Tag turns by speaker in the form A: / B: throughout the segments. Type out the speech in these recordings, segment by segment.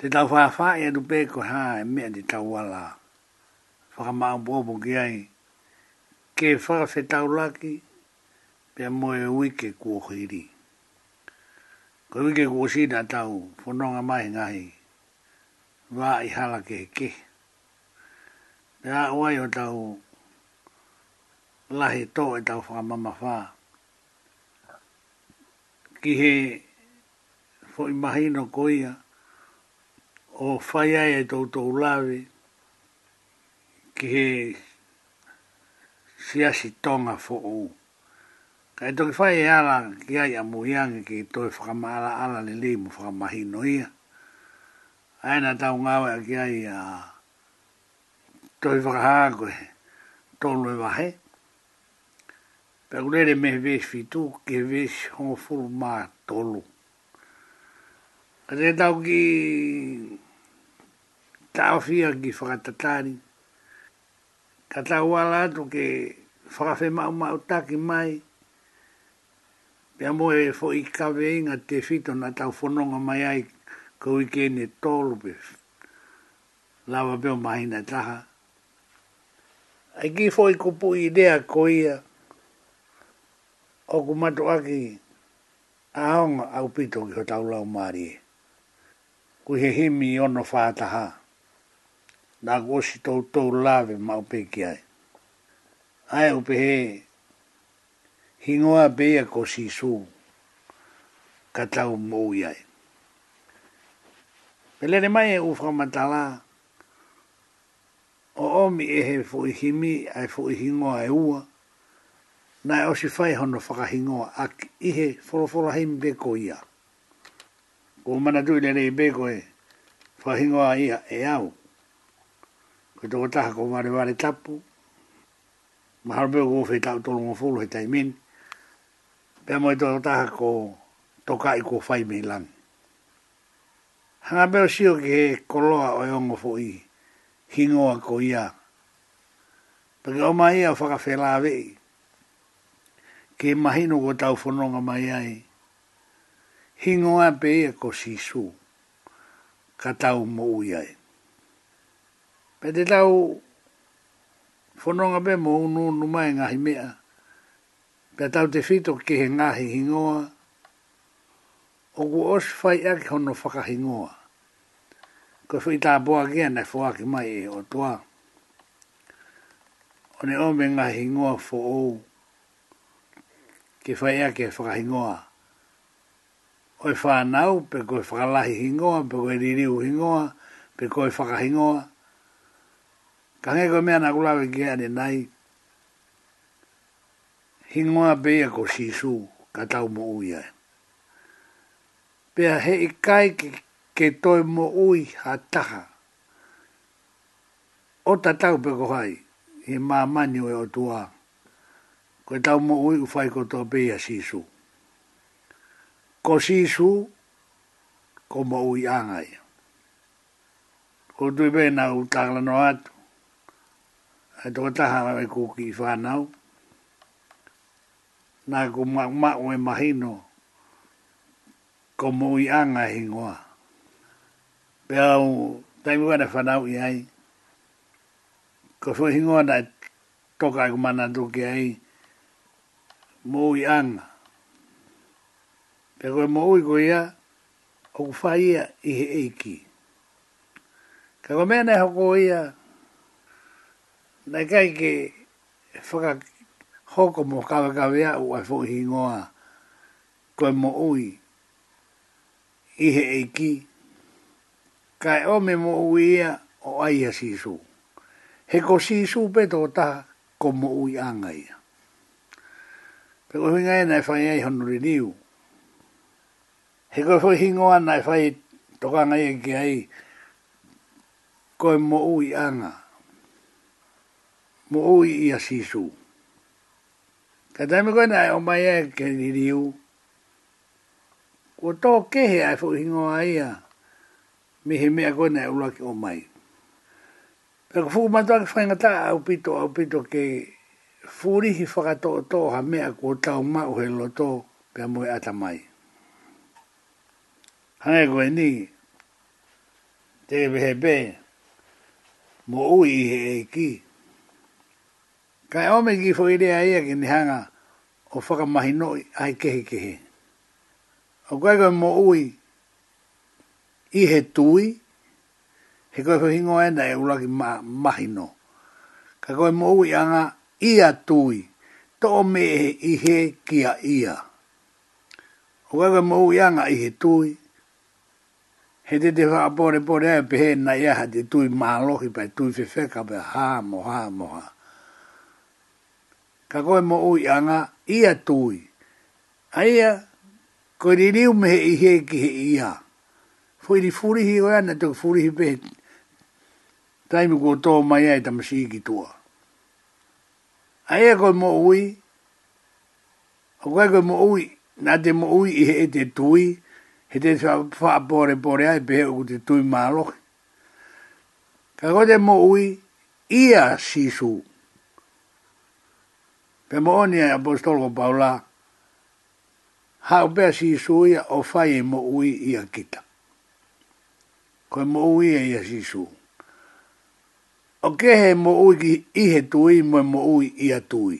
A: te tau wha wha e atu pēko ha e mea te tau wala. Whaka maa bobo ki ai. Ke wha whe tau laki, pia moe wike kua hiri. Ko wike kua sina tau, whanonga mai ngahi. Wā i hala ke ke. Pia wai o tau, lahi tō e tau wha mama wha. Ki he, fo i mahino koia, o whai ai e tautou lawe ki he siasi tonga fo o. Ka e toki whai e ala ki ai a muiangi ki toi whakama ala ala le li mu whakamahi no ia. Aina tau ngawe a ki ai a toi whakahaako he tolu e wahe. Pekulere me vesh fitu ki vesh hongo furu maa tolu. Ka tau ki tāwhia ki whakatatāni. Ka tāwala atu ke whakawhi ma ta ki mai. Pia mo e fo i kawe inga te whito na tau whanonga mai ai ko i kene tōlu pe. Lawa peo mahina taha. Ai ki fo i pu i dea ko ia. Oku a aki aonga au pito ki ho tau lau maari. Kuhe himi ono whātaha. Kuhe himi ono whātaha na gosi tau tau lawe ma upe ki ai. Ai upe he, hingoa bea ko si su, ka tau mou iai. Pelere mai e ufa matala, o omi e he fu i himi, ai fu i hingoa e ua, na e osi fai hono whaka hingoa, a i he forofora him beko ia. Ko mana tui lere i beko e, fa hingoa ia e au ko to ta ko mare mare tapu mahar be go fe ta to lo fulo ta imin pe mo to ta ko to ka i ko fai me lan ha be o shio ke ko lo a o ngo fo i hingo a ko ia pe o mai a fa ka fe la ve ke mahino go ta fo no nga mai ai hingo a pe e ko sisu ka tau mo uiai pe te tau whanonga pe mo unu numai e ngahi mea. Pe tau te whito ke he ngahi hingoa, o ku os whai ake hono whakahingoa. Ko whi tā boa kia nei whu ake mai e o tua. O ne ome ngahi hingoa fo o. ke whai ake whakahingoa. O e whanau, pe koe whakalahi hingoa, pe koe ririu hingoa, pe ko whakahingoa, pe koe Ka ngeko mea na kulawe ki ane nai, hingoa pia ko sisu ka tau mo ui ae. Pea he ikai ki ke toi mo ui ha taha. O ta tau pe ko hai, he maa mani oe o tua. Ko tau mo ui ufai ko toa pia sisu. Ko sisu, ko mo ui angai. Ko tui pe na utakla no atu a to ta ha me ku ki fa na na ku ma ma o imagino como i anga hingoa pero ta mi bueno fa na u ai ko fo hingoa na to ka ku mana ai mo i anga pero mo i ko ia o fa ia i eiki ka ko me na ia na kai ke whaka hoko mo kawe kawe au ai fo ngoa koe mo ui i he eiki kai o me mo ui ia o ai a sisu he ko sisu peto o ta ko mo ui anga ia pe koe hui ngai nai whai ai honuri niu he koe fo hi ngoa nai whai tokanga ia ki ai koe mo ui anga mo oi ia sisu. Ka taimi koe nai o mai e ke ni riu. Ko tō he ai fo hingo a ia. Mi he mea koe nai ula ki o mai. Pea ko fukumatoa ki whaingata au pito au pito ke fūrihi whakato o tō ha mea ko tau mau he loto pe moe ata mai. Hangai koe ni, te behe be, mo ui he e ki. Kai ome ki fo ide ai ki ni hanga o faka mahi no ai ke kehi. he. O kai ko mo ui i he tui he ko hingo ena e ulaki ma mahi no. Kai ko mo ui anga ia tui to me i he kia ia. O kai ko mo ui anga i he tui he te te whaapore pore ai pehe na iaha te tui mahalohi pai tui whewhe ha mo ha mo moha ka koe mo ui anga ia tui. Aia, ko i riu me he i he ki he ia. Fo i furihi o ana, tuk furihi pe taimu ko tō mai ai tamasi ki tua. Aia koe mo ui, o koe koe mo ui, nā te mo ui i he e te tui, he te wha pore pore ai pe o te tui mālok. Ka koe te mo ui, ia sisu, pe moni a apostolo paula ha be si sui o fai mo ui ia kita ko mo ui e ia si su o ke he mo ui ki i he tui mo mo ui ia tui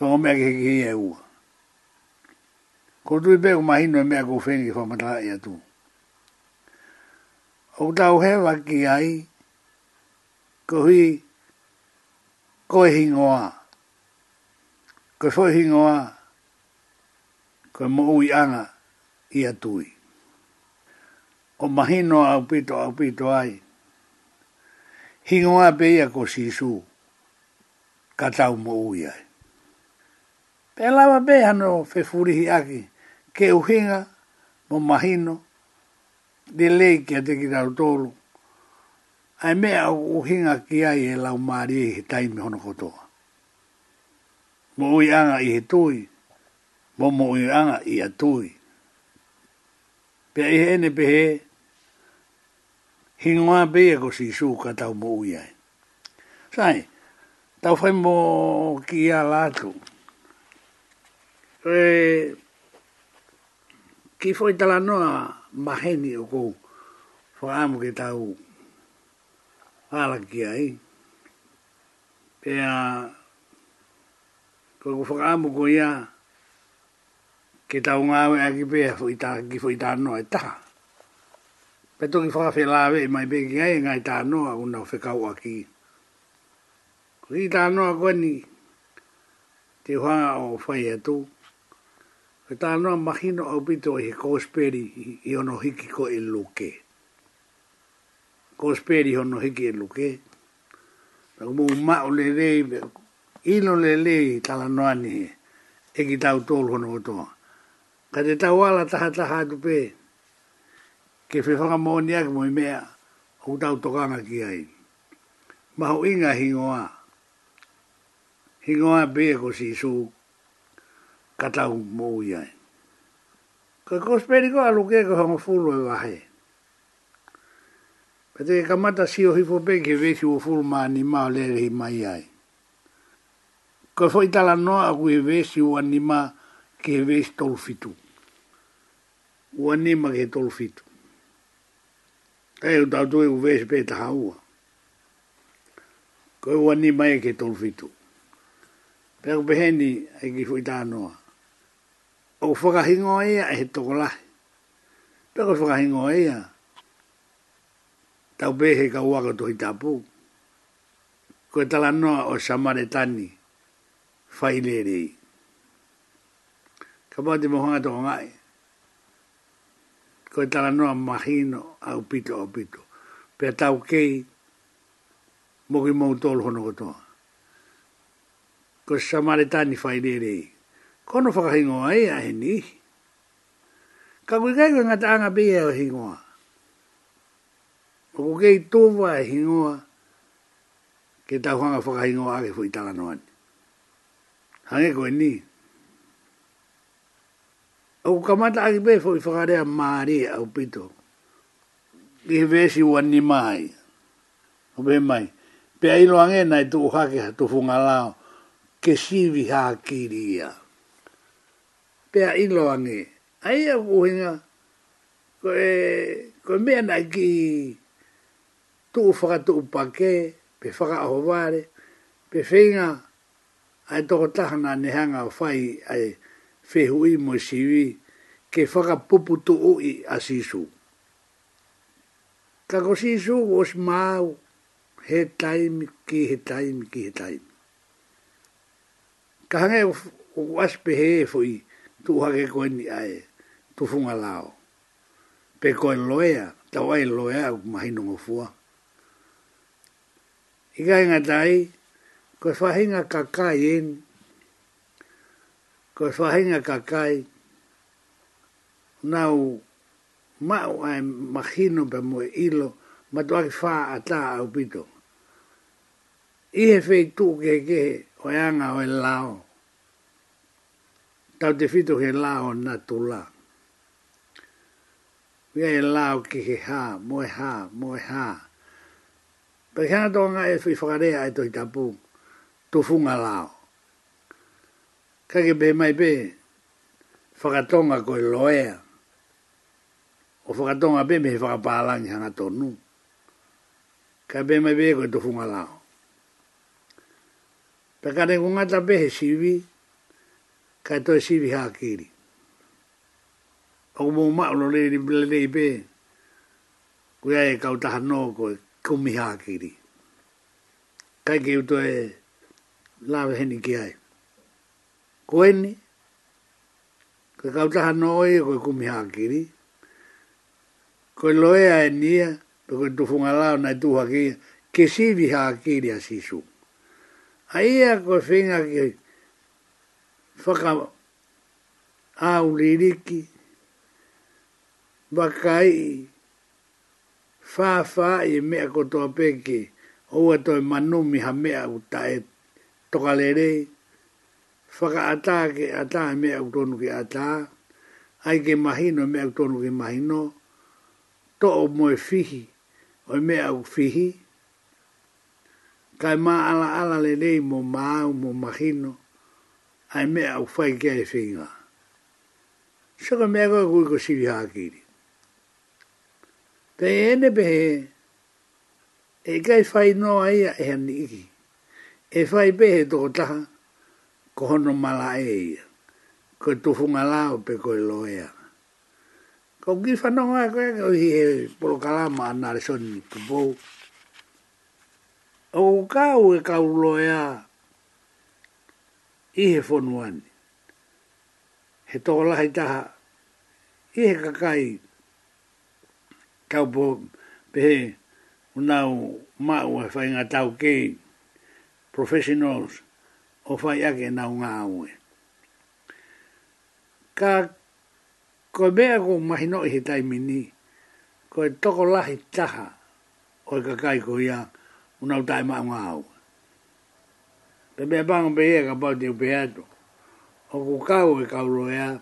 A: ko so, me ke ki e u ko tui be ko mahino e me ko fengi fa mata ia tu o tau he ki ai ko hi ko e hingoa ko fo hingoa ko mo ui anga i atui o mahino a pito a pito ai hingoa pe ia ko sisu ka tau mo ui ai pe lava pe hano fe furihi aki ke uhinga mo mahino de lei ki te ki tau tolu ai mea uhinga ki ai e lau maari e hitai me hono kotoa mo ui anga i he tui, mo mo ui anga i a tui. Pea i hene pehe, hi ngā bea ko si su ka tau mo ui ai. Sai, tau whai mo ki a lātu. E, ki whai tala noa maheni o kou, whai amu ke tau ala ki ai. Pea, ko ko faka mo ko ya ke ta unga we foi pe fo foi ki fo ita no eta pe to ki fe la ve mai be ki ai ngai ta no a una fe ka wa ki ri ta no ko ni te hua o fa ye tu pe ta no ma hi no o pito e ko speri i ono hiki ko e luke ko speri ono hiki e luke Ma o le rei, ilo le le tala noani e ki tau tolu hono kotoa. Ka te tau ala taha taha atu ke whi whaka mōni aki mō i mea, hu tau tokanga ki ai. Maho inga hingoa, hingoa pia ko si su, ka tau mō i ai. Ka kospeni ko alu ke ko hama fulu e wahe. Ka te kamata si o hifo pe ke vesi o fulu maa ni maa lere mai ai ko foi tala no a we ve si o anima ke ve sto fitu o anima ke to fitu e o dau doi o ve pe ta haua ko o anima e ke to fitu pe o beheni e ki foi tala no o foga hingo e e to kola pe o foga hingo e tau pehe ka uaka tohi tapu. Koe tala noa o Samaritani failere. Kapa te mohanga toko ngai. Koe tala noa mahino a upito a upito. Pea tau kei moki mou tolu hono kotoa. Koe samaritani failere. Kono whakahingoa e a he ni. Ka kui kai koe ngata anga pia e o hingoa. Koko kei tova e hingoa ke tau hanga whakahingoa ake fwitala noani hange koe ni. Au kamata aki pe fo i whakarea maare au pito. I he vesi ua ni mai. O be mai. Pe a ilo ange nai tuku ke ha tufu ngalao. Ke sivi haa kiri ia. Pe a ilo ange. Ai a kuhinga. Ko e... Ko e mea nai ki... Tuku whakatuku pake. Pe whaka ahovare. Pe whinga... Pe whinga ai toko hana nga nehanga fai ai whehu i mo siwi ke whakapupu tu ui a sisu. Kako sisu os māu he taimi ki he taimi ki he taimi. Ka hanga e waspe he e fui tu hake koe ni ae tu funga lao. Pe koe loea, tau ai loea au mahinu ngofua. Ika inga tai, ko fahinga ka kai en ko fahinga ka kai nau ma o ai machino be mo ilo ma do ai fa ata au pito i he fei tu ke ke o yanga o lao tau te fito he lao na tu la Mia e lao ki he ha, moe ha, moe ha. Pekana tō ngā e whi whakarea e tō i tapu tofunga lao. Kake be mai pe, whakatonga koe loea. O whakatonga pe mehe whakapalangi hanga tonu. Ka be mai be koe tofunga lao. Pe kare ngata be he siwi, kai toi siwi hakiri. Oku mou maulo leiri ni be, koe e kautaha no koe kumi hakiri. Kai ke utoe, kai ke utoe, lawe heni ki ai. Ko eni, ko e kautaha noi, ko e kumiha kiri, ko e loea e nia, pe ko e tufunga lao nai tuha ki, ke sivi ha kiri a sisu. A ia ko e whinga ki, whaka au liriki, bakai, whaafaa i mea kotoa peke, oa toi manumi ha mea u taeta. E toka lere, whaka ata ke ata e me au ke ata, ai ke mahino e me auton tonu ke mahino, to o moe fihi, o me au fihi, kai ma ala ala lere mo maau mo mahino, ai me au fai ke finga e whinga. Saka mea koe koe ko siri hākiri. Pei ene be e kai fai no ai e hani iki e fai pe he toko ko hono mala e ia, ko e tufu lao pe ko e loea. Ko ki whanonga e koe, ko hi he polo kalama e e a nare soni ki pou. O kau e kau loea, i he fonu ane. He toko taha, i he kakai, kau po pe he, unau mau e whaingatau kei, professionals o fai ake na unga aue. Ka ko mea ko mahino i he taimini, ko toko lahi taha o e kakai ko ia unau tae maa unga aue. Pe mea pango pe ia ka pao te upe ato, o ku kau e kauro ea,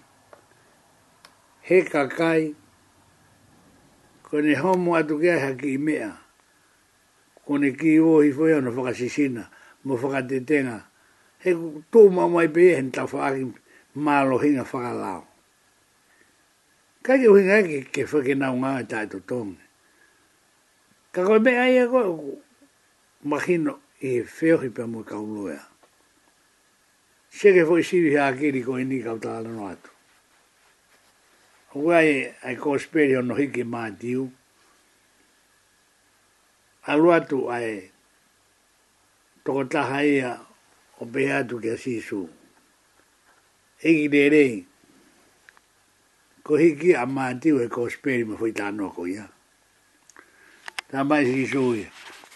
A: he kakai, ko ne homo atu kia haki i mea, ko ki i ohi foi ono whakasisina, mo faka te tenga. He tō mamai pe ehen ta whaaki mālo hinga whaka lao. Kai ke uhinga ke ke whake nau ngā e tai tō tōngi. Ka koe me aia koe mahino e he whiohi pe mua kauluea. Se ke fwoi siri hea kiri koe ni kau tāla no atu. Hukai e, ai kō speri hono mā diu. Alu ai toko taha ea o pehe atu kia sisu. Eki te rei, ko hiki a maa tiwe ko speri me fwita anua ko ia. Ta mai si iso ia.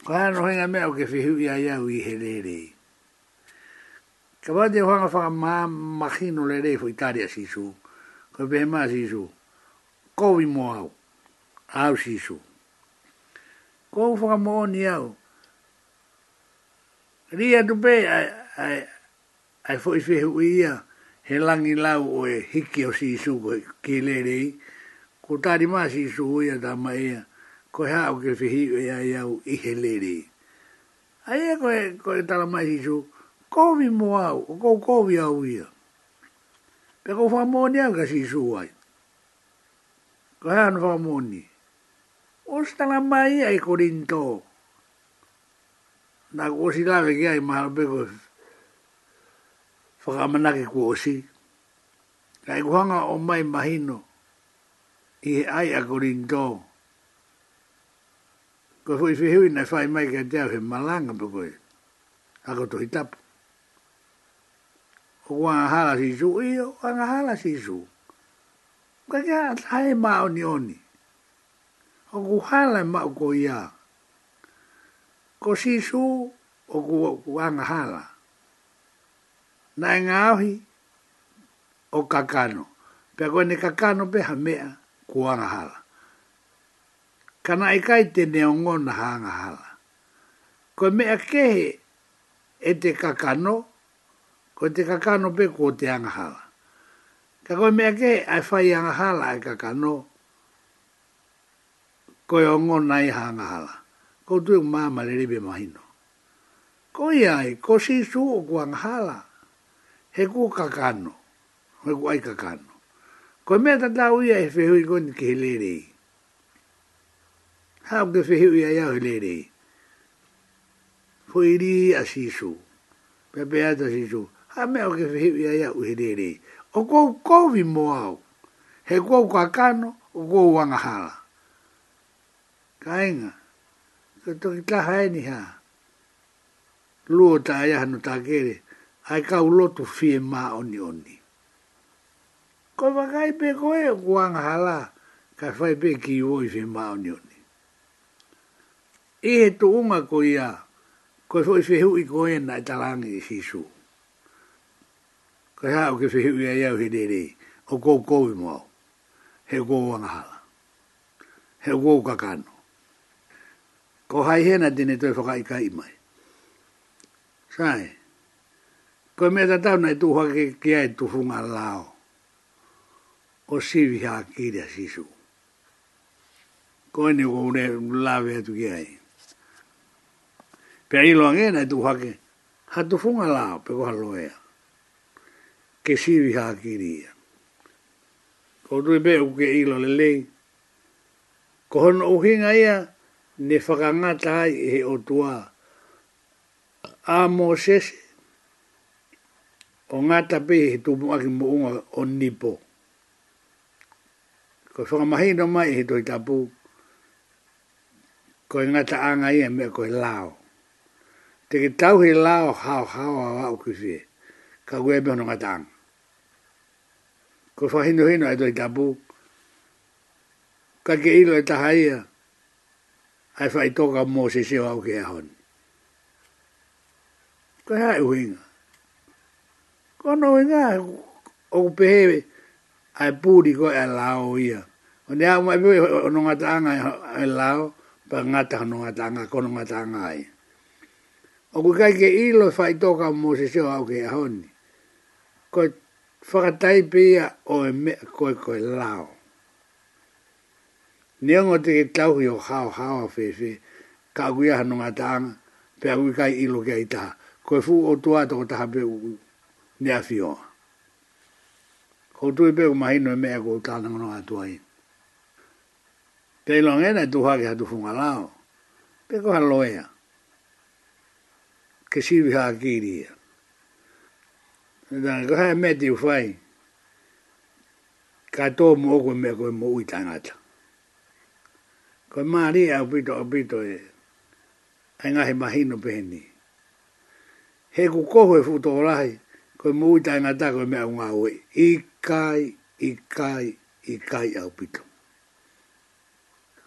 A: Ko hana no henga mea o ke fihu ia ia ui he le rei. Ka wate hoanga whaka maa makino le rei fwita rea si iso. Ko pehe maa si iso. mo au. Au si iso. Ko u whaka au ria atu pe ai ai ai foi fe uia he langi lau o e hiki o si su ko ki le rei ko tari ma si su uia da mai ko ha o ke fe hi o ia ia i he le rei ai e ko e ko e tala mai si su ko vi mo au o ko ko vi au ia pe ko fa mo ni au ka si su ai ko ha no fa mo ni o sta la mai ai ko rin to na ko si la ve ai ma be ko fa ma na ke ko si kai ko nga o mai mahino i ai a ko rin do ko fu fi hui na fai mai ke te he malanga be ko a ko to hitap ko wa hala si ju i o nga hala si ju ka ka ai ma o ni o ni o ko hala ma ko ia ko sisu o ku anga hala. Na inga ahi o kakano. Pea koe ne kakano pe hamea ku hala. Kana e kai te neongo na hanga hala. Ko mea kehe e te kakano, ko te kakano pe ko te anga hala. Ka koe mea kehe ai whai anga hala ai kakano, ko e ongo nai hanga hala ko tu ma ma le le ma hin ko ya ai ko si su o kwang hala he ku ka kan he ku ai ka kan ko me ta da ui ai fe hui ko ni ke le le ha ke fe hui ai ya le le foi ri a si su pe pe ata si su ha me o ke fe hui ai ya u he le o ko ko vi mo au he ku ka kan o ko wang hala Kainga ka toki taha e ni ha. Lua ta aia hanu ta kere, ai ka ulotu fie ma oni oni. Ko wakai pe koe o kuang hala, ka fai pe ki uoi fie ma oni oni. Ihe tu unga ko ia, ko e fwoi fehu i koe na i talangi i sisu. Ko hao ke fehu i aiau he dere, o ko kou i mo he kou wanga hala, he kou kan ko hai hena dine toi whaka i kai mai. Sai, ko mea ta tau nai tuha ke kia e tufu ngā lao, ko siwi ha kiria sisu. Ko ene ko ure lawe atu kia e. Pea ilo angena e tuha ke, ha tufu ngā lao, pe ko haloea, ke siwi ha kiria. Ko tui pe uke ilo le lei, ko hono uhinga ia, ne whakangata ai e he o tua a Moses o ngata pe he tupu aki moonga o nipo. Ko no mai he toi tapu ko e ngata anga ia mea ko e lao. Te ki tau he lao hao hao a wau ki fie, ka kue no mehono ngata anga. Ko whakahino hino e toi tapu, ka ke ilo e taha ia, ai fai toka mo se se au ke ahon. Ka hai uinga. Ko no uinga o pehe ai puri ko e lao ia. O nea mai pui o nunga tanga e lao, pa ngata nunga tanga, ko nunga tanga ai. O ku kai ke ilo fai toka mo se se au ke ahon. Ko whakataipi ia o e me koe koe lao. Nia ngā te ke tau hi o hao hao a whewe, ka agui aha nunga tāanga, pe agui kai ilo ke ai taha. Koe fu o tua to ko taha pe u nea whioa. Ko tui pe u mahino e mea ko u tāna ngā nunga tua i. Te ilo ngena tu hake hatu funga lao, pe ko haloea. Ke siwi haa kiriya. Nga ko hae mea te u whai, ka tō mōkwe mea koe mō ui tāngata ko ma ri a bito a bito e, e ai nga he mahino peni he ku ko he futo rai ko mu ta ta ko me unga we i kai i kai i kai a bito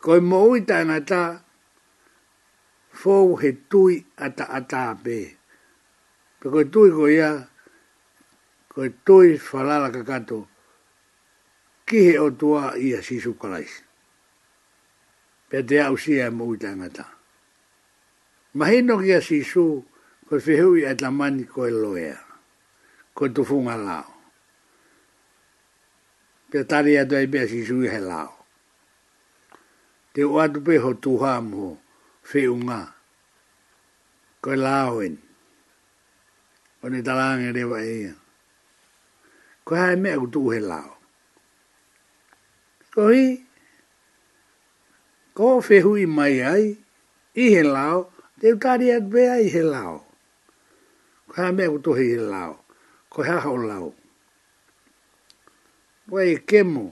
A: ko mo u ta nga fo he tui ata ata be pe ko tui ko ya ko tui falala ka kato ki he o tua i a kalaisi e te au si e mou tangata. Mahi no kia si su, ko te hui e ta mani ko e loea, ko tu funga lao. Pe tari e doi bea si su he lao. Te o atu pe ho tuha mo, fe unga, ko e lao en. O ne talanga rewa ea. Ko hae mea kutu he lao. Ko hii, ko fe hui mai ai i he lao te utari at bea i he lao ko ha mea kutohi i he lao ko ha hau lao ko e kemo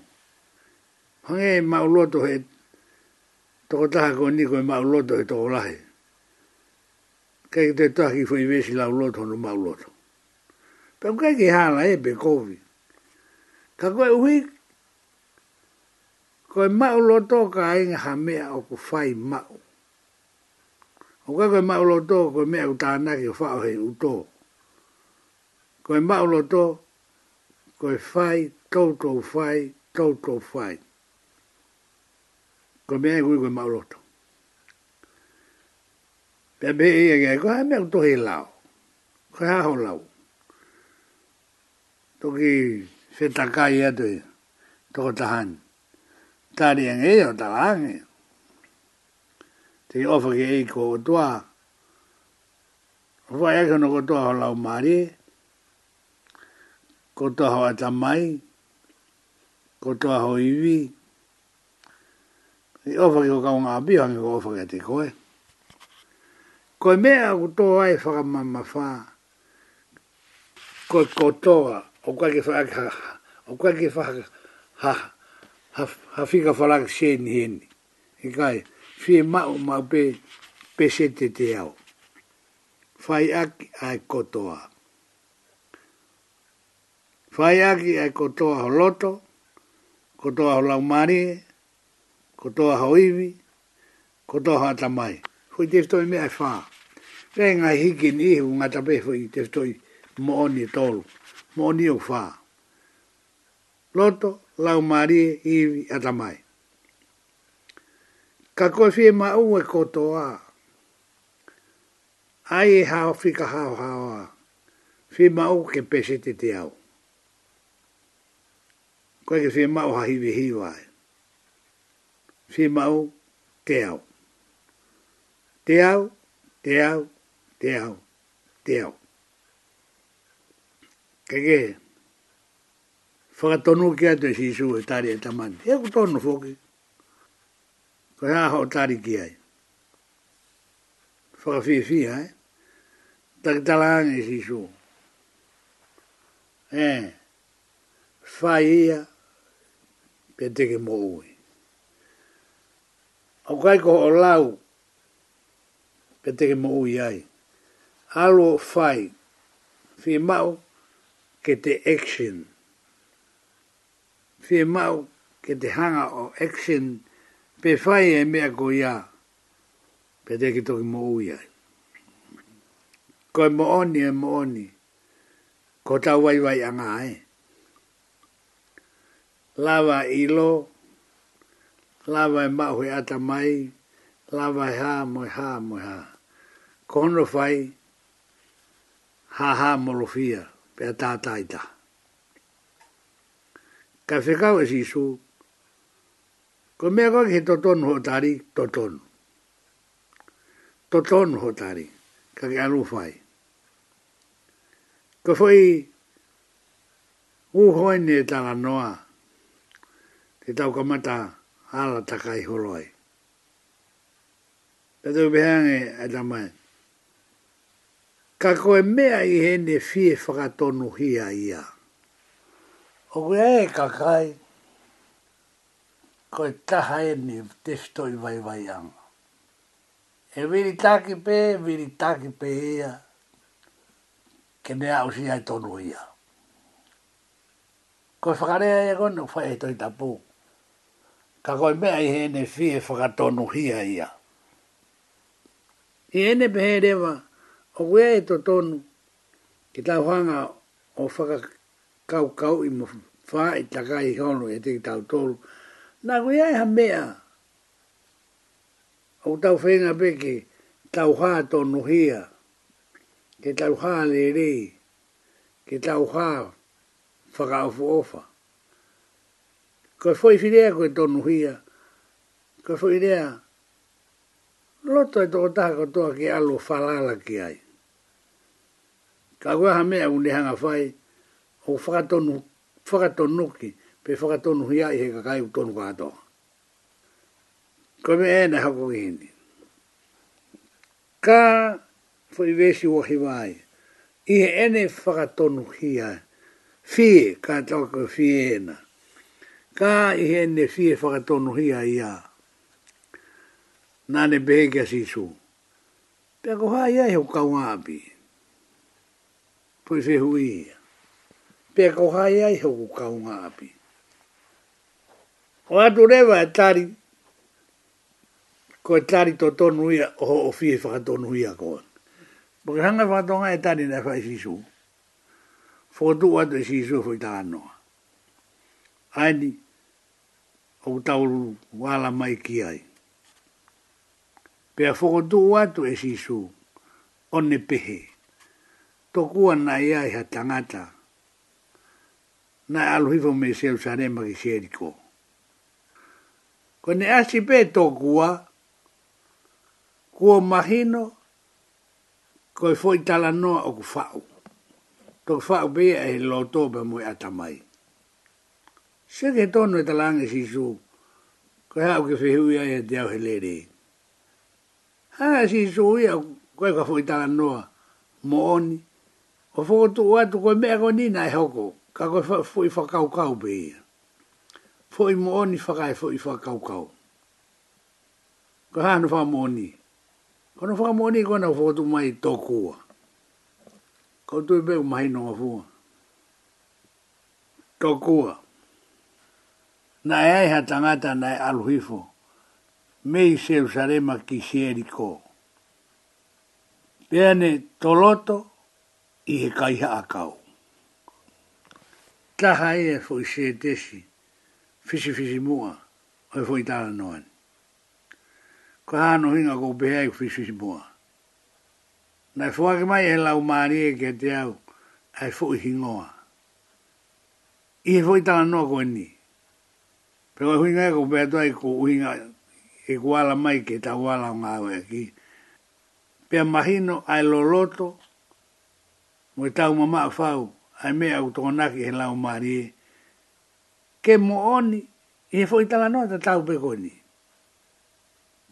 A: hange e mauloto he toko taha ko ni ko e mauloto he toko lahe kei te tahi fo i vesi lauloto no mauloto pe kei ki hala e be kovi ka koe uhi ko e mau lo to ka inga ha mea o ku fai mau. O ka ko e mau lo to ko e mea u tāna ki o whao hei uto. Ko e mau lo to ko e fai, tau tau fai, tau tau fai. Ko mea e kui ko e mau lo to. Pea me e e kai, ko ha mea uto hei lao. Ko e haho lao. Toki whetakai atoi, toko tahani tari ang eo talange. Te ofa ke ei ko o toa. Ofa ea kono ko toa ho lau mare. Ko toa ho atamai. Ko toa ho iwi. Te ofa ke ko kaunga api hangi ko ofa ke te koe. Koe mea ko toa ai whakamama whaa. Koe kotoa. O kwa ke whaka. O kwa ke whaka. Ha ha ha fika falang sheni hen E kai, fie mao mao pe, pe sete te au. Fai aki ai kotoa. Fai aki ai kotoa ho loto, kotoa ho mari kotoa ho iwi, kotoa ho atamai. te teftoi me fa e Rei ngai hiki ni ihu ngata pe fui teftoi mooni tolu. Mooni o faa. Loto, lau mari i atamai. Ka koe whie ma ue kotoa. Ai e hao whika hao hao a. Whie ma ue ke pese te te au. Koe ke whie ma ue ha hiwi hiwa e. Whie ma ue te au. Te au, te au, te au, te au. Kegei whakatonu ki atu e sisu e tari e tamani. E ku tonu whoki. Ko hea ho tari ki ai. Whakawhiwhi hai. Takitala hangi e sisu. E. Whai ia. Pe teke mo ui. Au kai ko o lau. Pe teke mo ui ai. Alo whai. Whi mau. Ke action. Ke te action fi mau ke te hanga o action pe fai e mea ko ia pe te ki toki mo ui ai. Ko mo oni e mo oni ko tau wai wai anga ai. Lava ilo, lava e mau e ata mai, lava e ha mo e ha mo e ha. Kono fai, ha ha mo morofia, pe a tātaitaa ka whekau e sisu. Ko mea koe ki he totonu ho tari, totonu. Totonu ho tari, ka ke anu whai. Ko whai, uhoi ne tala noa, te tau ka mata ala takai horoi. Tato behange e tamai. Ka koe mea i hene fie whakatonu hia Ia o kua e kakai, ko e taha e ni te fito i vai vai anga. E viri taki pē, viri taki pē ea, ke ne au si ai tonu ia. Ko e whakarea e gono, whae e toi tapu. Ka koe mea i hene fi e whakatonu hia ia. I hene pehe rewa, o kua e to tonu, ki tau hanga o whakakarea, kau kau i mo fa i taka i hono e te tau tolu. Nā koe ai ha mea. O tau whenga peke, tau hā tonu hia. Ke tau hā le re. Ke tau hā whakaofu ofa. Koe fwoi whirea koe tonu hia. Koe fwoi rea. Loto e toko taha katoa ki alo whalala ki ai. Ka kua ha mea unihanga whai. Ka kua ha ho whakatonu, whakatonu ki, pe whakatonu hia i heka kai utonu katoa. Ko me ene hako kihini. Ka whaivesi o hiwai, i he ene whakatonu hia, fie, ka tauka fie ena. Ka i he ene fie whakatonu hia ia. Nā ne behekia sisu. Pea ko hā iai hau kaunga api. Poi se hui ia pe ko hai ai ho ka un api o atu re e tari ko e tari to to nu o o fi fa to nu ia ko bo han va to ga tari na fa si su fo du wa de si su e fo ta no ai ni o ta u wa la mai ki ai pe fo du wa to e si su onne pehe. Tokuan na ia e ha tangata na alohiwa me se o sare ma ki se riko. Kone asi pe to kua, kua mahino, koe foi tala noa o ku fau. Tok fau pe e he lo to pe mui atamai. Se ke tonu e talange si su, koe hau ke whihui ai e te au he lere. Hanga si su ia, koe ka foi tala noa, mooni, o fokotu atu koe mea koe nina e hoko. Koe ka koe fwoi whakaukau pe ia. Fwoi mooni whakai fwoi whakaukau. Ka hana wha mooni. Ka no wha mooni kona fwotu mai tokua. Ka tui beu mai nonga fua. Tokua. Na ai ha tangata na ai aluhifo. Mei seu sarema ki sieri ko. Pea ne toloto i he kaiha akau taha e fo i se desi, fisi fisi mua, o e fo i noen. Ko hano hinga ko pehe e fisi fisi mua. Na e fo mai e lau maari e ke te au, e fo hingoa. I e fo i tala noa ko eni. Pe koe huinga e ko pehe toa e ko huinga e kuala mai ke ta wala o ngāwe aki. Pea mahino ai loloto, mo i tau mamā whau, ai mea au tōna ki he lau mari e. Ke mo oni, i he fōi tala no ta tau peko ni.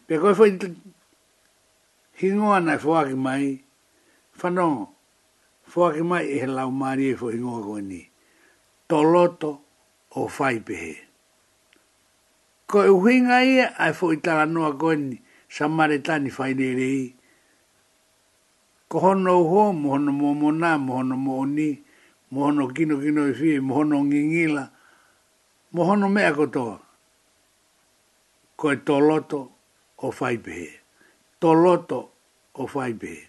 A: Peko e fōi ta... hingoa nai fōaki mai, whanō, fōaki mai i e he lau mari e fōi ngoa koe ni. Toloto o whai pehe. Ko e uhinga ia ai foi tala noa koe ni, samaritani whai nerei. Ko hono uho, mo hono mo mo na, mo hono mo ni, mo ni, mohono kino kino i fie, mohono ngingila, mohono mea kotoa. Ko e toloto o whaibehe. Toloto o whaibehe.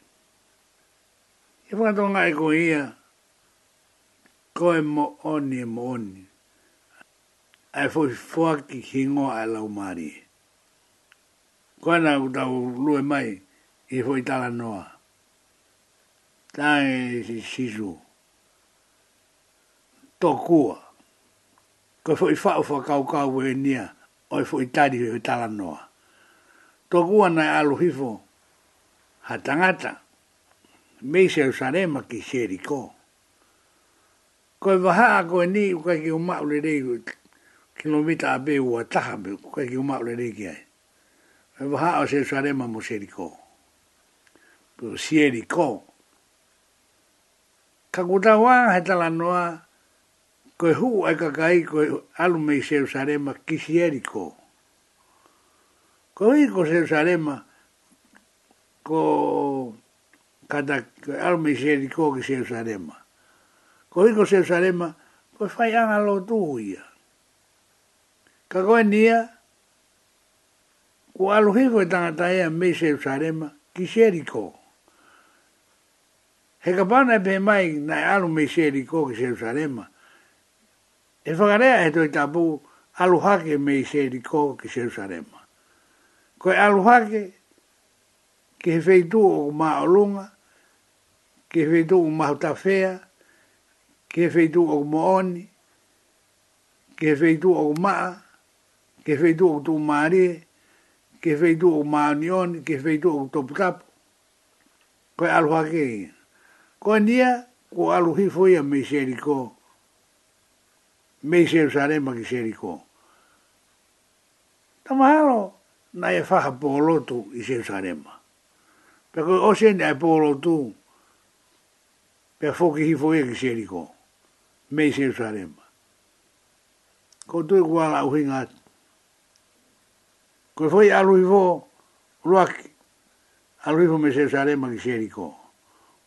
A: E whakato ngai ko ia, ko e mo oni e mo oni. Ai fo i fuaki hingo ai lau mari. Ko e nga kutau mai, i fo i tala noa. Tae si si, si tokua. Ko i fwoi whao fwa kau kau e nia, o i fwoi tari hui tala noa. Tokua nai alu hifo, ha tangata, mei se usarema ki sheri ko. Ko i waha a koe ni u kai ki uma ule rei ku kilomita a be ua taha me u kai ki uma ule rei ki ai. Ko i waha a se usarema mo sheri ko. Pero sheri ko, Ka kutawa he tala noa, koe hu ai ka kai koe alu mei seu sarema kisi eriko. Koe hui ko seu sarema ko kata koe alu mei seu eriko ki seu sarema. Koe hui ko seu sarema koe fai anga lo tu huia. Ka koe nia ko alu hiko e tangata ea mei seu sarema kisi eriko. He ka pana e pe mai nai alu mei seu eriko ki seu sarema. E whakarea e toi tapu aluhake me i seri kō ki Jerusalema. Ko e aluhake ki he feitu o ma o lunga, ki he feitu o ma hautafea, ki he feitu o ma oni, ki he feitu o maa, ki he feitu o tu maare, ki he feitu o ma anioni, ki he feitu o topitapu. Ko e aluhake i. Ko e nia, ko aluhi foia me i seri kō. Ko me se usare ma ki seriko. Tamahalo, na e faha pōlotu i se usare ma. Pekoi o se ne e pōlotu, pe fōki hifo e ki seriko, me se usare ma. Ko tu e kuala au hinga, koi fōi alu hifo, ruak, alu hifo me se usare ma ki seriko.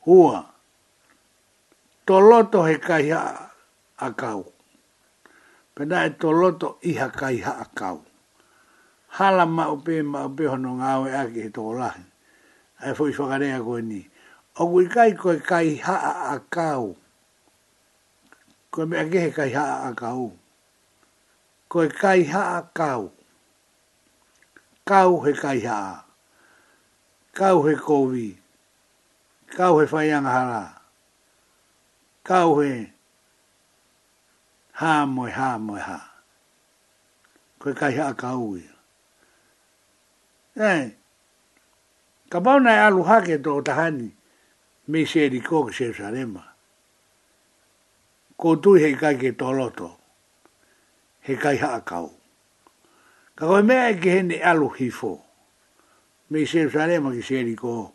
A: Hua, toloto he kai a, a kauko pena e toloto i hakai haa kau. Hala ma upe ma upe hono ngāwe ake he toko lahi. Ai fui whakarea koe ni. O kui kai koe kai ha a kau. Koe mea kehe kai ha a kau. Koe kai ha a kau. Kau he kai haa. Kau he kovi. Kau he whaianga hara. Kau he... Kau he ha moe ha moe ha. Koe kai ha ka ui. Eh, ka pauna e alu hake to o tahani, me se eri koke se sarema. Ko tui hei kai ke toloto, hei kai ha ka ui. Ka koe mea e ke hene alu hifo, me se sarema ki se eri koke.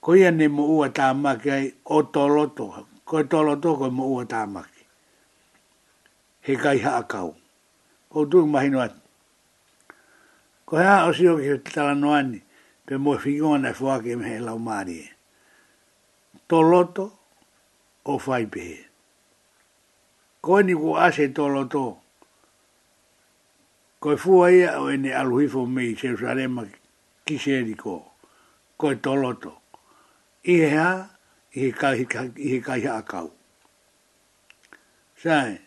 A: Koe ia ne mo ua tā maki ai o toloto, koe toloto ko mo ua tā maki he kai ha akau. O tu mahino Ko ha o si o ki tala no ani, pe mo figo na fua ke me la umari. E. To loto o fai pe. Ko e ni ku ase to loto. Ko fua e ia o ne aluhifo me i Jerusalem ki se ko. Ko to loto. I ha, i he kai ha akau. Sae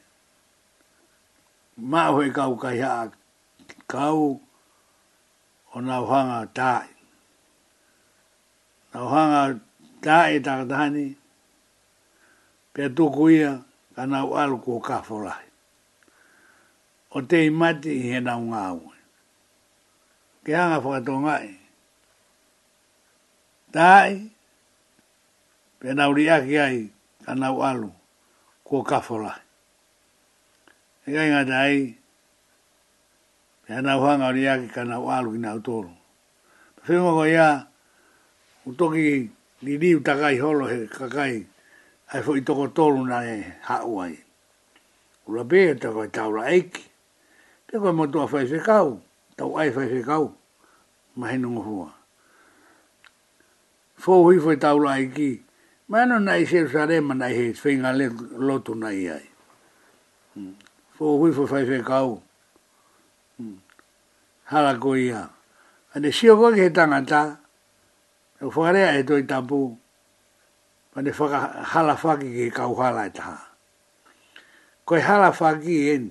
A: mau he kau kai ha kau o nau hanga tai. Nau hanga tai takatahani pe tuku ia ka nau alu kua kawhorai. O te imati i he nau ngā ue. Ke hanga whakato ngai. Tai pe nau riaki ai ka nau alu kua kawhorai. E ai ngā tai, e ana uhanga o ria ki kana walu ki nā utoro. Whenua ko ia, utoki ni ni utakai holo he kakai, ai fo i toko tolu nā e hauai. Ura pē, ta koe taura eiki, te mo motua whai se kau, tau ai fa se kau, mahenu ngohua. Fo u fo i taura eiki, Ma anu nai se usarema nai he, whenga lotu nai ai. Hmm fo hui fo fai fai kau. Hmm. Hala ko ia. Ane sio fo ke he tangata. E whakarea e toi tapu. Ane whaka hala whaki ki kau hala e taha. Koe hala whaki e en.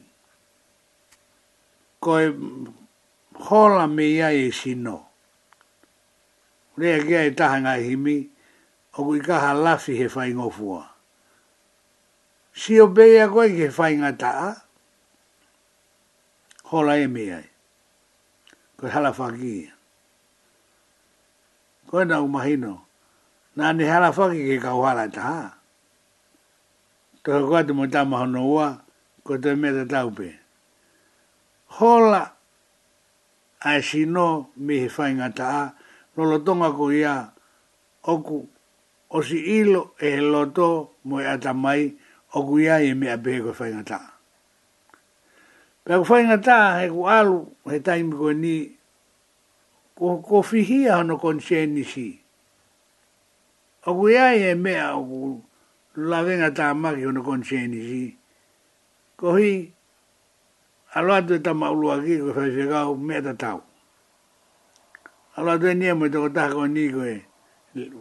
A: Koe hola me ia e sino. Rea kia e taha ngai himi. Oku i kaha lafi he whaingofua. Sio beia koe ke whaingataa. Sio beia koe ke whaingataa hola e me ai. Ko hala whaki. Ko na umahino. Nā ni hala whaki ke kau hala ta ha. Ko ko atu mo tama hono ua, ko te me te taupe. Hola a e sino me he whainga ta ha, lolo tonga ko ia oku o si ilo e loto mo e ata mai, oku ia e me a behe ko whainga ta ha. Pe ako whainga tā, he ku alu, he taimi koe ni, ko, ko whihi ahono kon sēni si. Oku iai e mea oku lawenga tā maki hono kon sēni si. Ko hi, alo atu e tama ulua ki, ko whai whekau mea ta tau. Alo atu e nia mo i toko tā koe ni koe,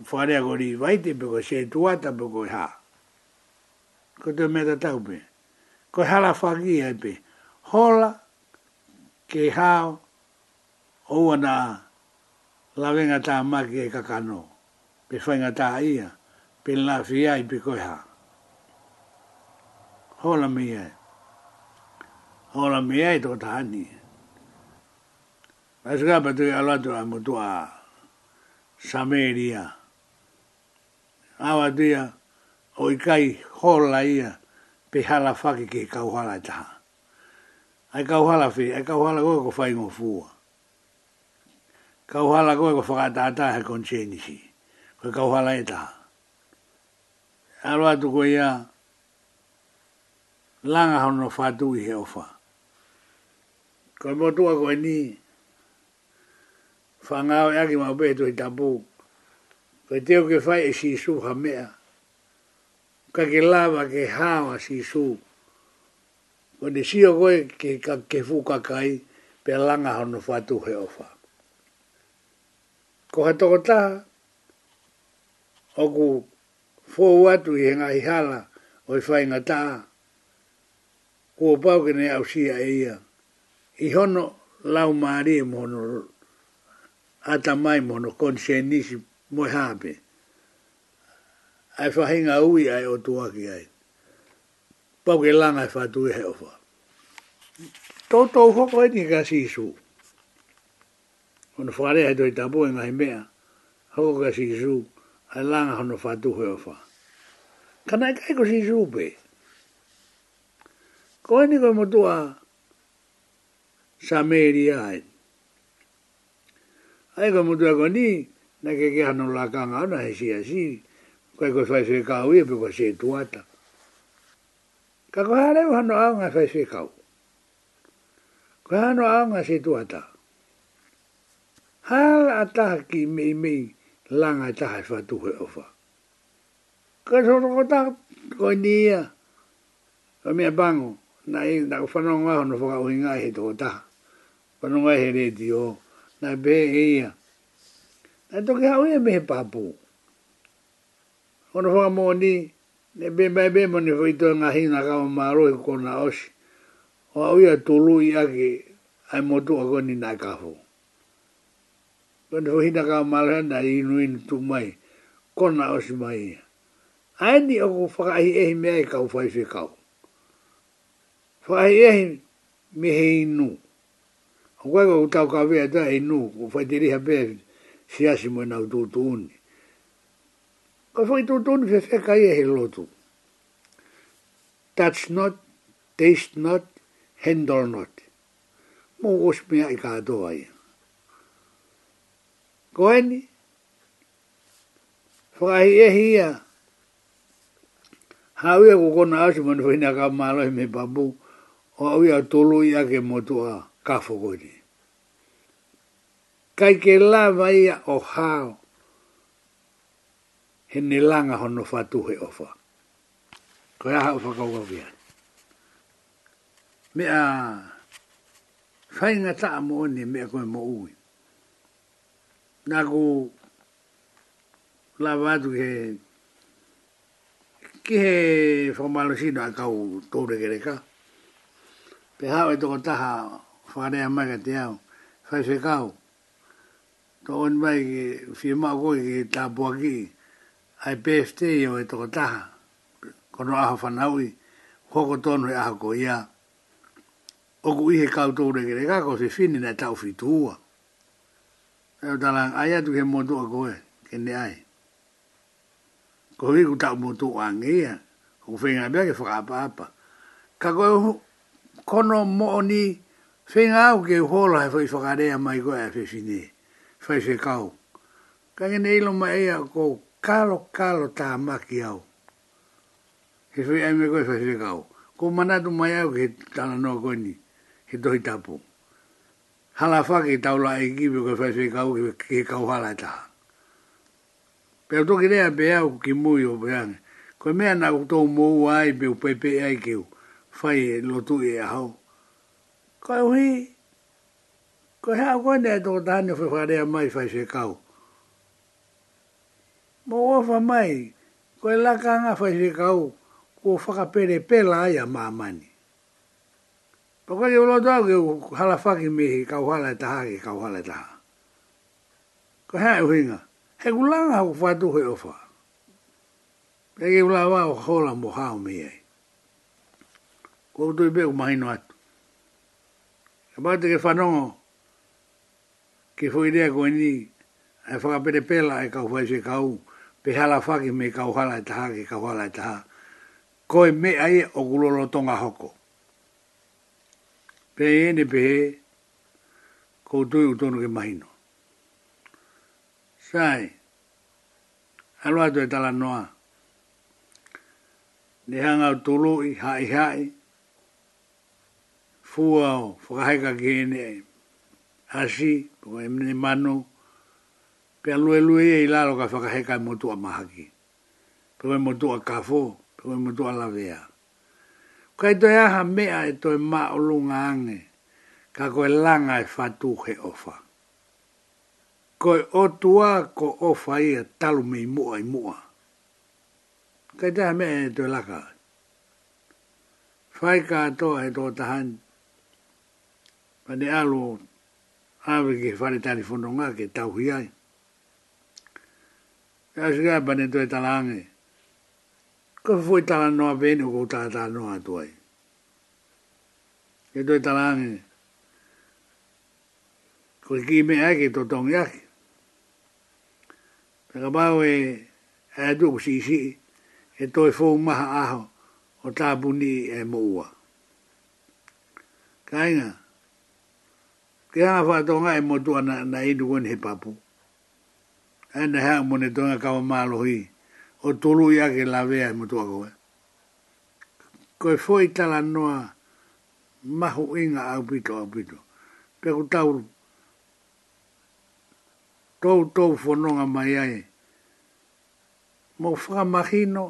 A: whārea ko ri waite pe ko sē tuata pe ko hā. Ko te mea ta tau pe. Ko hala whakia pe. pe hola ke hao ou ana la venga ta ma ke e kakano pe fainga ta ia pe la fia i pe koha hola mi hola mi e to ta ni mas ga pa tui la tu amu tu a sameria awa tui a oikai hola ia pe hala fake ke kauhala taha ai kau hala fi, ai kau hala koe ko fai ngō fua. Kau hala koe ko whakatātā he konchenisi, koe kau hala e tā. Aroa tu koe ia, langa hono whātu i he ofa. Koe motua koe ni, whangau e aki mau pētu i tapu, koe teo ke whai e sisu ha mea, ka ke lava ke hawa sisu, si o ne sio koe ke, ka, ke fukakai pe langa hono fatu he ofa. Ko ha toko taha, oku fuo watu i henga i hala o i whainga taha, kua pau ke ne au sia e ia. I hono lau maari e mohono ata mai mohono konsenisi moe hape. Ai whahinga ui ai o tuaki ai pau ke langa e whatu e heo wha. Tōtou hoko e tika si isu. Hono whare hai toi tapu e ngai mea, hoko ka si isu, ai langa hono whatu heo wha. Kanai e kai ko si isu pe. Ko e niko e motua sa meri ai. Ai ko motua ko ni, na ke ke hano lakanga ana he si a si, kai ko fai se kawe pe kwa se tuata. Kwa Ka ko hale u hano aunga fai fai kau. Ko hano aunga se tuata. Hala a taha ki mei mei langa taha fa tuhe ofa. Ka sono ko taha ko nia. Ka mea bango. Na i e, na ko whanonga hono whaka uhi ngai he toko taha. Whanonga he reti o. Na be e ia. Na toki hau ia mehe papu. Hono whaka mo nii. Ne be mai be mo ne whaito ngā hina kama māro i kona osi. O au ia tolu i ake ai motu a koni nā kafo. Kone whahina kama māro hana i inu inu tu mai. Kona osi mai ia. Aini o ko whakaihi ehi mea i kau whai whikau. Whakaihi ehi me he inu. O koe ko ka kawea ta inu. Ko whaitiriha pēr siasi mo nau tūtu uni. Ko foi tu tu ni se kai e lotu. Touch not, taste not, handle not. Mo os me ai ka do ai. Ko ni Fai e hia. Hawe ko kona asu manu whina ka malo e me babu. O awi a tolu ia ke motu a kafo koni. Kai ke lava ia o hao he ne langa hono fatu he ofa. Ko ia ofa whakau au ia. Me a whainga ta mo ni me ko mo ui. Nā ko la vatu he ki he whamalosino a kau tōre kere ka. Pe hau e toko taha whanea mai ka te au. Whai whekau. Tō on mai ki whi mao koe ki tāpua ki. Tāpua ki ai BFT i o e toko taha. Kono aho whanaui, hoko tonu e aho ko ia. Oku ihe kau tō rengere kako se fini nei tau fitua. E o talang, ai atu e, ke motua koe, kende ai. Ko hiku tau motua angia, ko whenga bea ke whakapapa. Kako e kono ni whenga au ke uhola hai whai whakarea mai koe a fefine. Whai se kau. Kangene ilo mai ea kou kalo kalo ta maki au. He whi ai me koe whaere kau. Ko manatu mai au ke tāna noa koe ni, he tohi tāpū. Hala whake i taula e ki me koe whaere kau ke, ke kau hala i e taha. Pea toki rea pe au ki mui o peane. Koe mea nā kutou mou ai pe upepe ai keu. fai e lotu e ahau. Koe hui, koe hea koe nea tō tāne whaere mai whaere kau. Koe mo ofa mai ko la ka nga fa se ka u ko fa ka pere pela ya mamani pa ko yo lo da ke hala fa ki mi ka u hala ta ha ki ka u hala e ta e ko ha e u hinga he ku la nga fa tu he ofa pe ki la wa ho la mo ha u mi ai ko tu be ku mai no at e ba te ke fa no ke fo ide ko ni e fa ka pere pela e ka u fa se ka u pe hala whaki me kau hala e taha ke kau hala e taha. Koe me ai o gulolo tonga hoko. Pe ene pe he, kou tui utonu ke mahino. Sai, alua to e tala noa. Ne hanga o i hai hai, fua o whakahaika ki ene, hasi, pukai mene manu, manu, pe alu elu e i lalo ka whakahe kai motu a mahaki. Pe wai motu a kafo, pe wai motu a lavea. Ka i toi aha mea e toi ma o lunga ange, ka koe langa e fatu he ofa. Koe o tua ko ofa ia e talu me i mua i mua. Ka i toi aha mea e toi laka. Whai ka atoa e toa tahan. Pane alo, awe ke whare tani fondonga ke tauhi e a sikai pane tue talange. Ko fui talang noa pene ko tala talang noa tuai. E tue talange. Ko i ki me ake to tong yake. Taka pao e, e a tu ko e toi fong maha aho o tāpuni e moua. Kainga, te hana whātonga e motua na, na inu kone he papu ene ha mo ne donga ka ma o tolu ya ke la vea mo to ko ko foi ta la noa ma hu inga au pito au pito pe ku tau tau tau fononga mai ai mo fa magino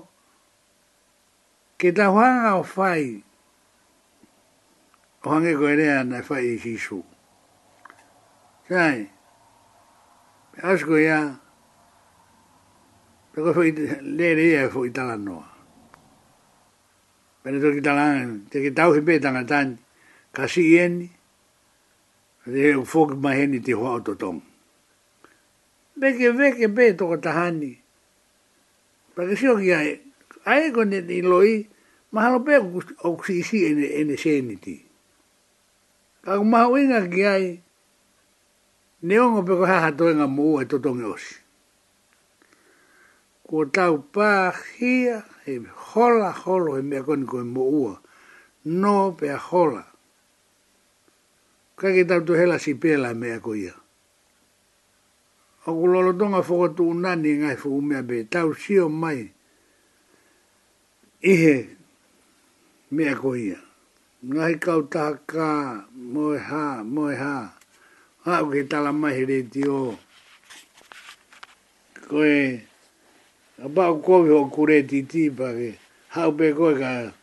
A: ke ta hanga o fai o hange ko ere ana fai i hisu sai asko ya Pero foi lere ia foi tala no. Pero to kitala te kitau hipe tanga tan kasi yen. Re fog ma heni te ho autotong. Beke beke be to tahani. Pero si o ki ai ai con de loi ma halo pe oxisi en en seniti. Ka ma winga ki ai. Neongo pe ko ha ha to nga mu e to tongosi ko tau pā hia he hola holo he mea koni koe mo ua. No pea hola. Kake tau tu hela si pēla mea koe ia. O lolo tonga whoko tu unani e ngai whoko mea be tau sio mai. Ihe mea koe ia. Ngai kau taha ka moe ha, moe ha. Ha uke tala mai he reti o. Koe... Koe a ba ko ho kure ti ti ke ha be ko ka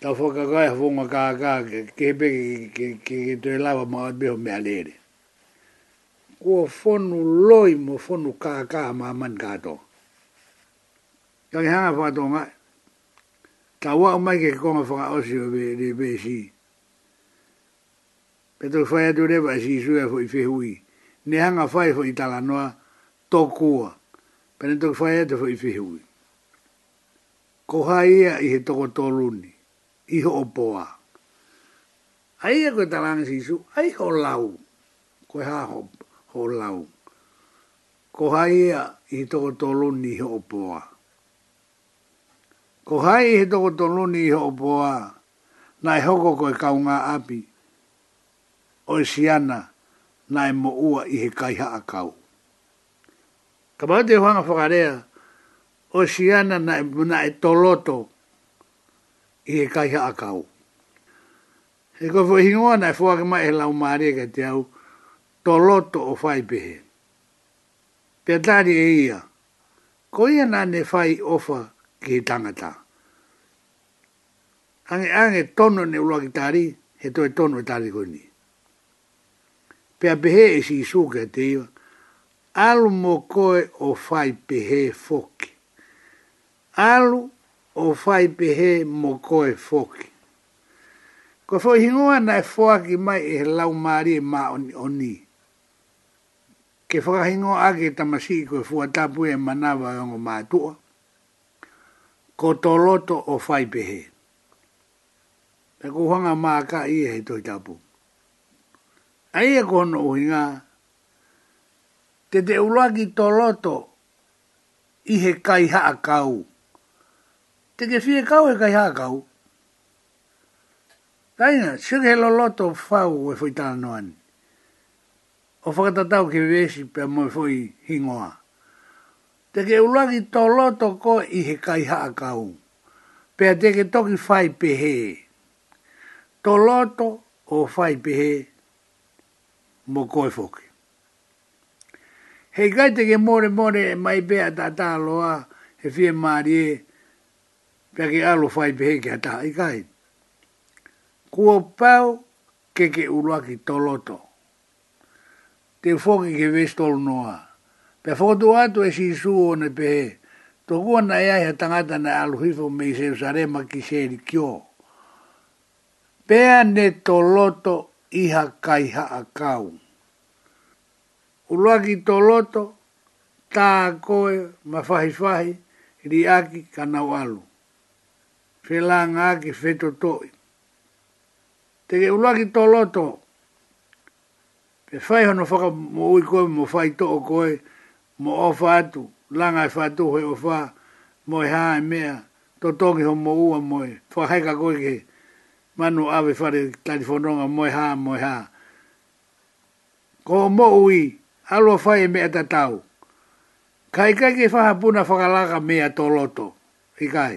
A: ta fo ka ka fo ma ka ka ke be ke ke ke te lava ma be me alere ko fo nu loi mo fo ka ka ma man ka to ka ha fa to nga ta wa mai ke ko ma fo ka o si be de be si pe to fa ya to le si su ya fo i fe hui ne hanga fa i fo i tala noa tokua pene to fa e to i fi ko ha i i he to ko i ho po a ai e ko ta sisu, ai ho lau ko ha ho lau ko ha i i he to ko to i ho po a ko ha i he to ko to i ho po a na e hoko ko kaunga api o e siana na e mo ua i he kaiha a kau. Ka mawate whanga whakarea, o siana na, e- na e toloto i e kaiha a kau. He ko fwe hingoa na e fwake mai e lau maare ka te au, toloto o whai pehe. Pea tari e ia, ko ia na ne fai ofa ki he tangata. Ange ange tono ne ulua ki tari, he toi tono e tari koini. Pea pehe e si isu ka te iwa, alu mo koe o fai pehe foki. Alu o fai pehe mo koe foki. Ko foi hingua na e foa ki mai e lau maari e ma oni oni. Ke foa hingua ake tamasi ko e fua tapu e manawa e ongo mātua. Ko to loto o fai pe E ko hanga maa ka i e he toi tapu. Aia e kono uhingaa te te uruagi tō loto i he kai haa kau. Te ke fie kau he kai haa kau. Taina, sige he lo loto whau e fwoi tāna noan. O tau ke vesi pe a moe fwoi hingoa. Te ke uruagi tō loto ko i he kai haa kau. Pe a te ke toki whai pe he. Tō loto o whai pe he mo koe foki he gai ke more more mai bea ta ta loa he fie maari e pia ke alo fai pehe ke ata i kai. Kua pau ke ke ulua ki toloto. Te fōki ke vestol noa. Pia fōtu ato e sisu o ne pehe. Tō kua na ea he tangata na alu hifo me i sare ma ki seri kio. Pea ne toloto iha kai haa kaunga uluaki to loto ta koe mafahi fahi ri aki kana walu felanga aki feto toi te uluaki to loto pe fai hono faka mo ui koe mo fai to o koe mo ofa atu langa e fatu he ofa mo e hae mea to toki ho mo ua mo e fahaika koe ke manu ave fare tarifononga mo e haa mo e haa ko mo ui alo fai e me ata tau. Kai kai ke faha puna whakalaka me ato loto. I kai.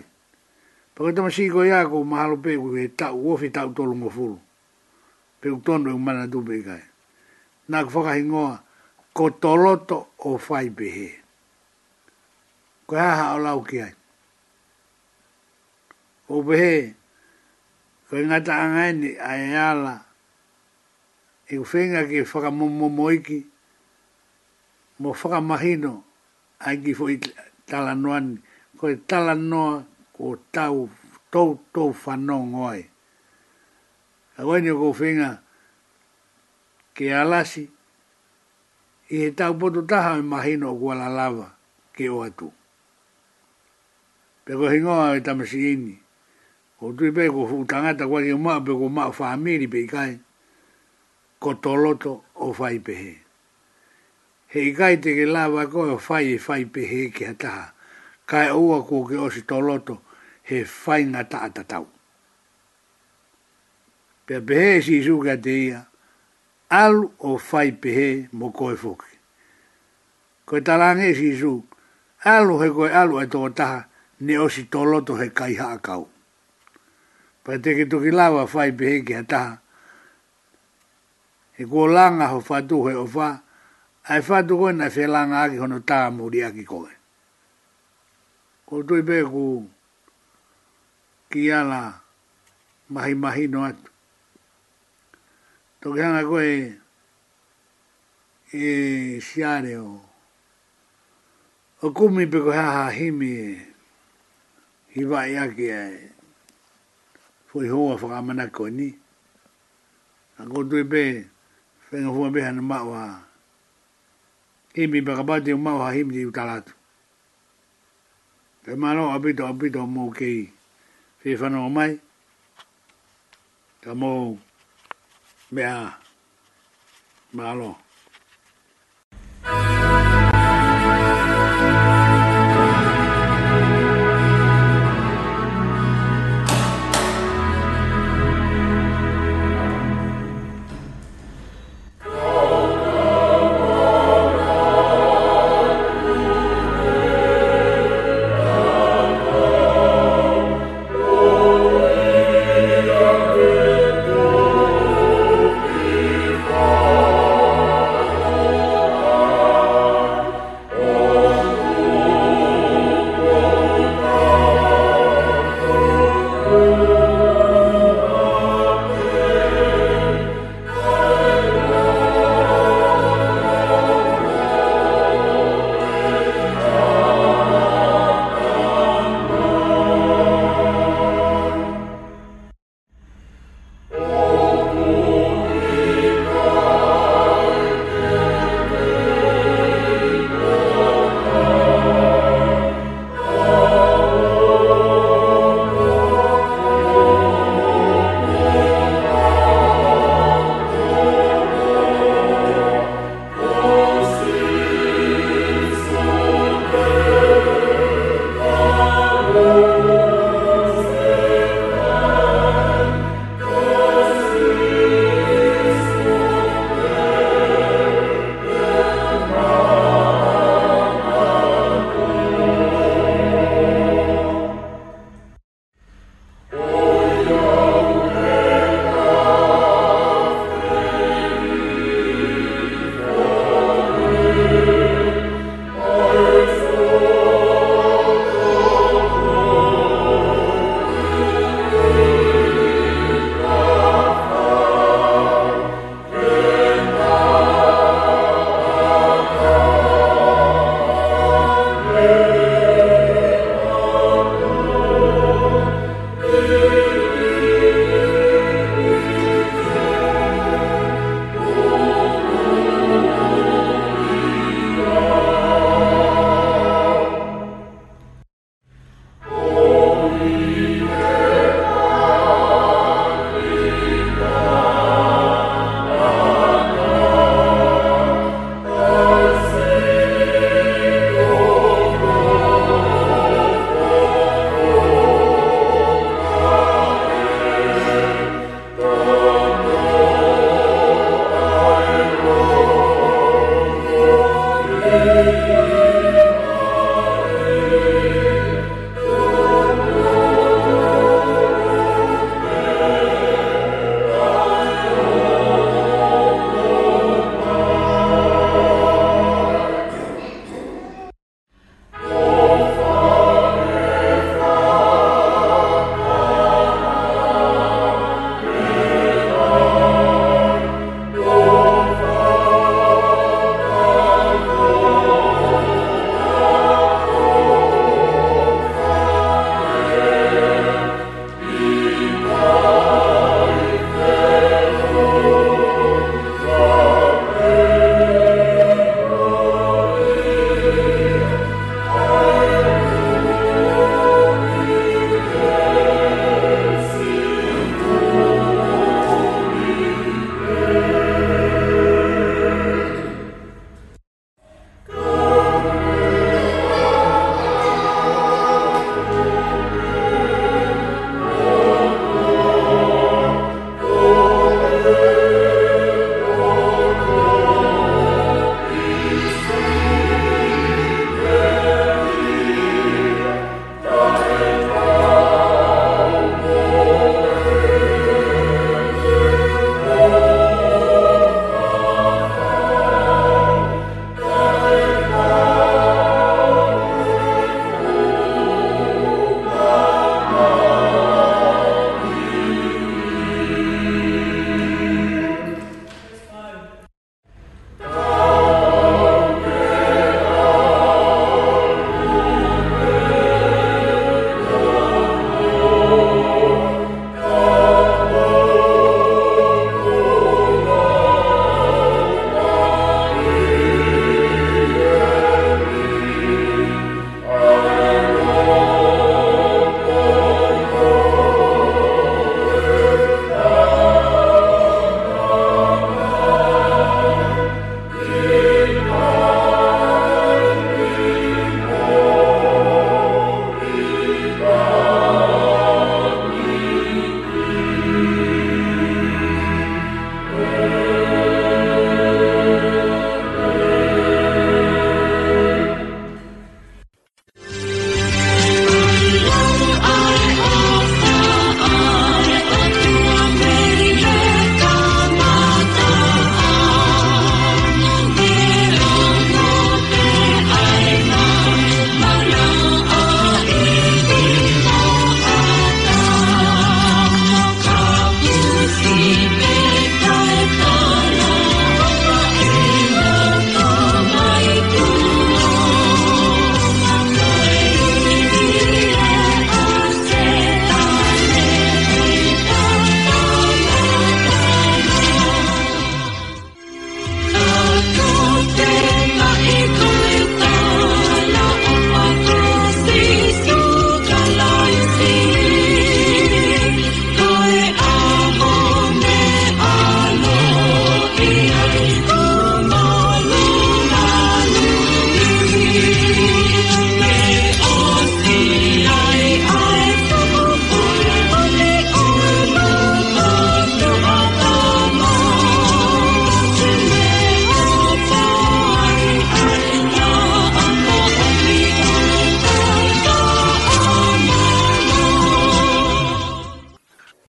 A: Paka siko si ko iako mahalo pe ku ke tau uofi tau tolu mo fulu. Pe tono e u mana dupe i kai. Nā ku whakahingoa ko toloto o fai pehe. Ko haha o lau ki ai. O pehe ko ingata angaini a e ala i u whenga ke whakamomomoiki. moiki mo mahino ai ki fo tala noan ko e tala no ko tau tau tau whanong oi. A waini ko whinga ke alasi i he tau potu taha me mahino ko kuala lava ke o atu. Pe ko hingoa e tamasi ini, ko tui pe ko utangata kwa ki umaa pe ko maa whaamiri pe kai, ko toloto o whaipehe. Ko toloto o he i kai te ke lawa ko e fai e whai pe he ke hataha. Kai ua ko ke osi tō loto he whai ngā taa tatau. Pea pehe e si isu ka te ia, alu o whai pehe mo koe fuki. Koe talange e si su, alu he koe alu e tō taha, ne osi tō loto he kai haa kau. Pea te ke tuki lawa whai pehe ke hataha, E kua langa ho whatu he o whaa, ai fa tu na fe la nga ki hono ta mu di aki ko e ko tu be ku ki ala mahi mahi no at to gana ko e e siare o o kumi pe ko ha himi hi va ya ki e foi ho fa mana ko ni ko tu be fenga fu be hanu ma wa e mi ba ba de ma ha him di utalat te malo abi do abi do mo ke fe fa no mai ta mo me a malo ma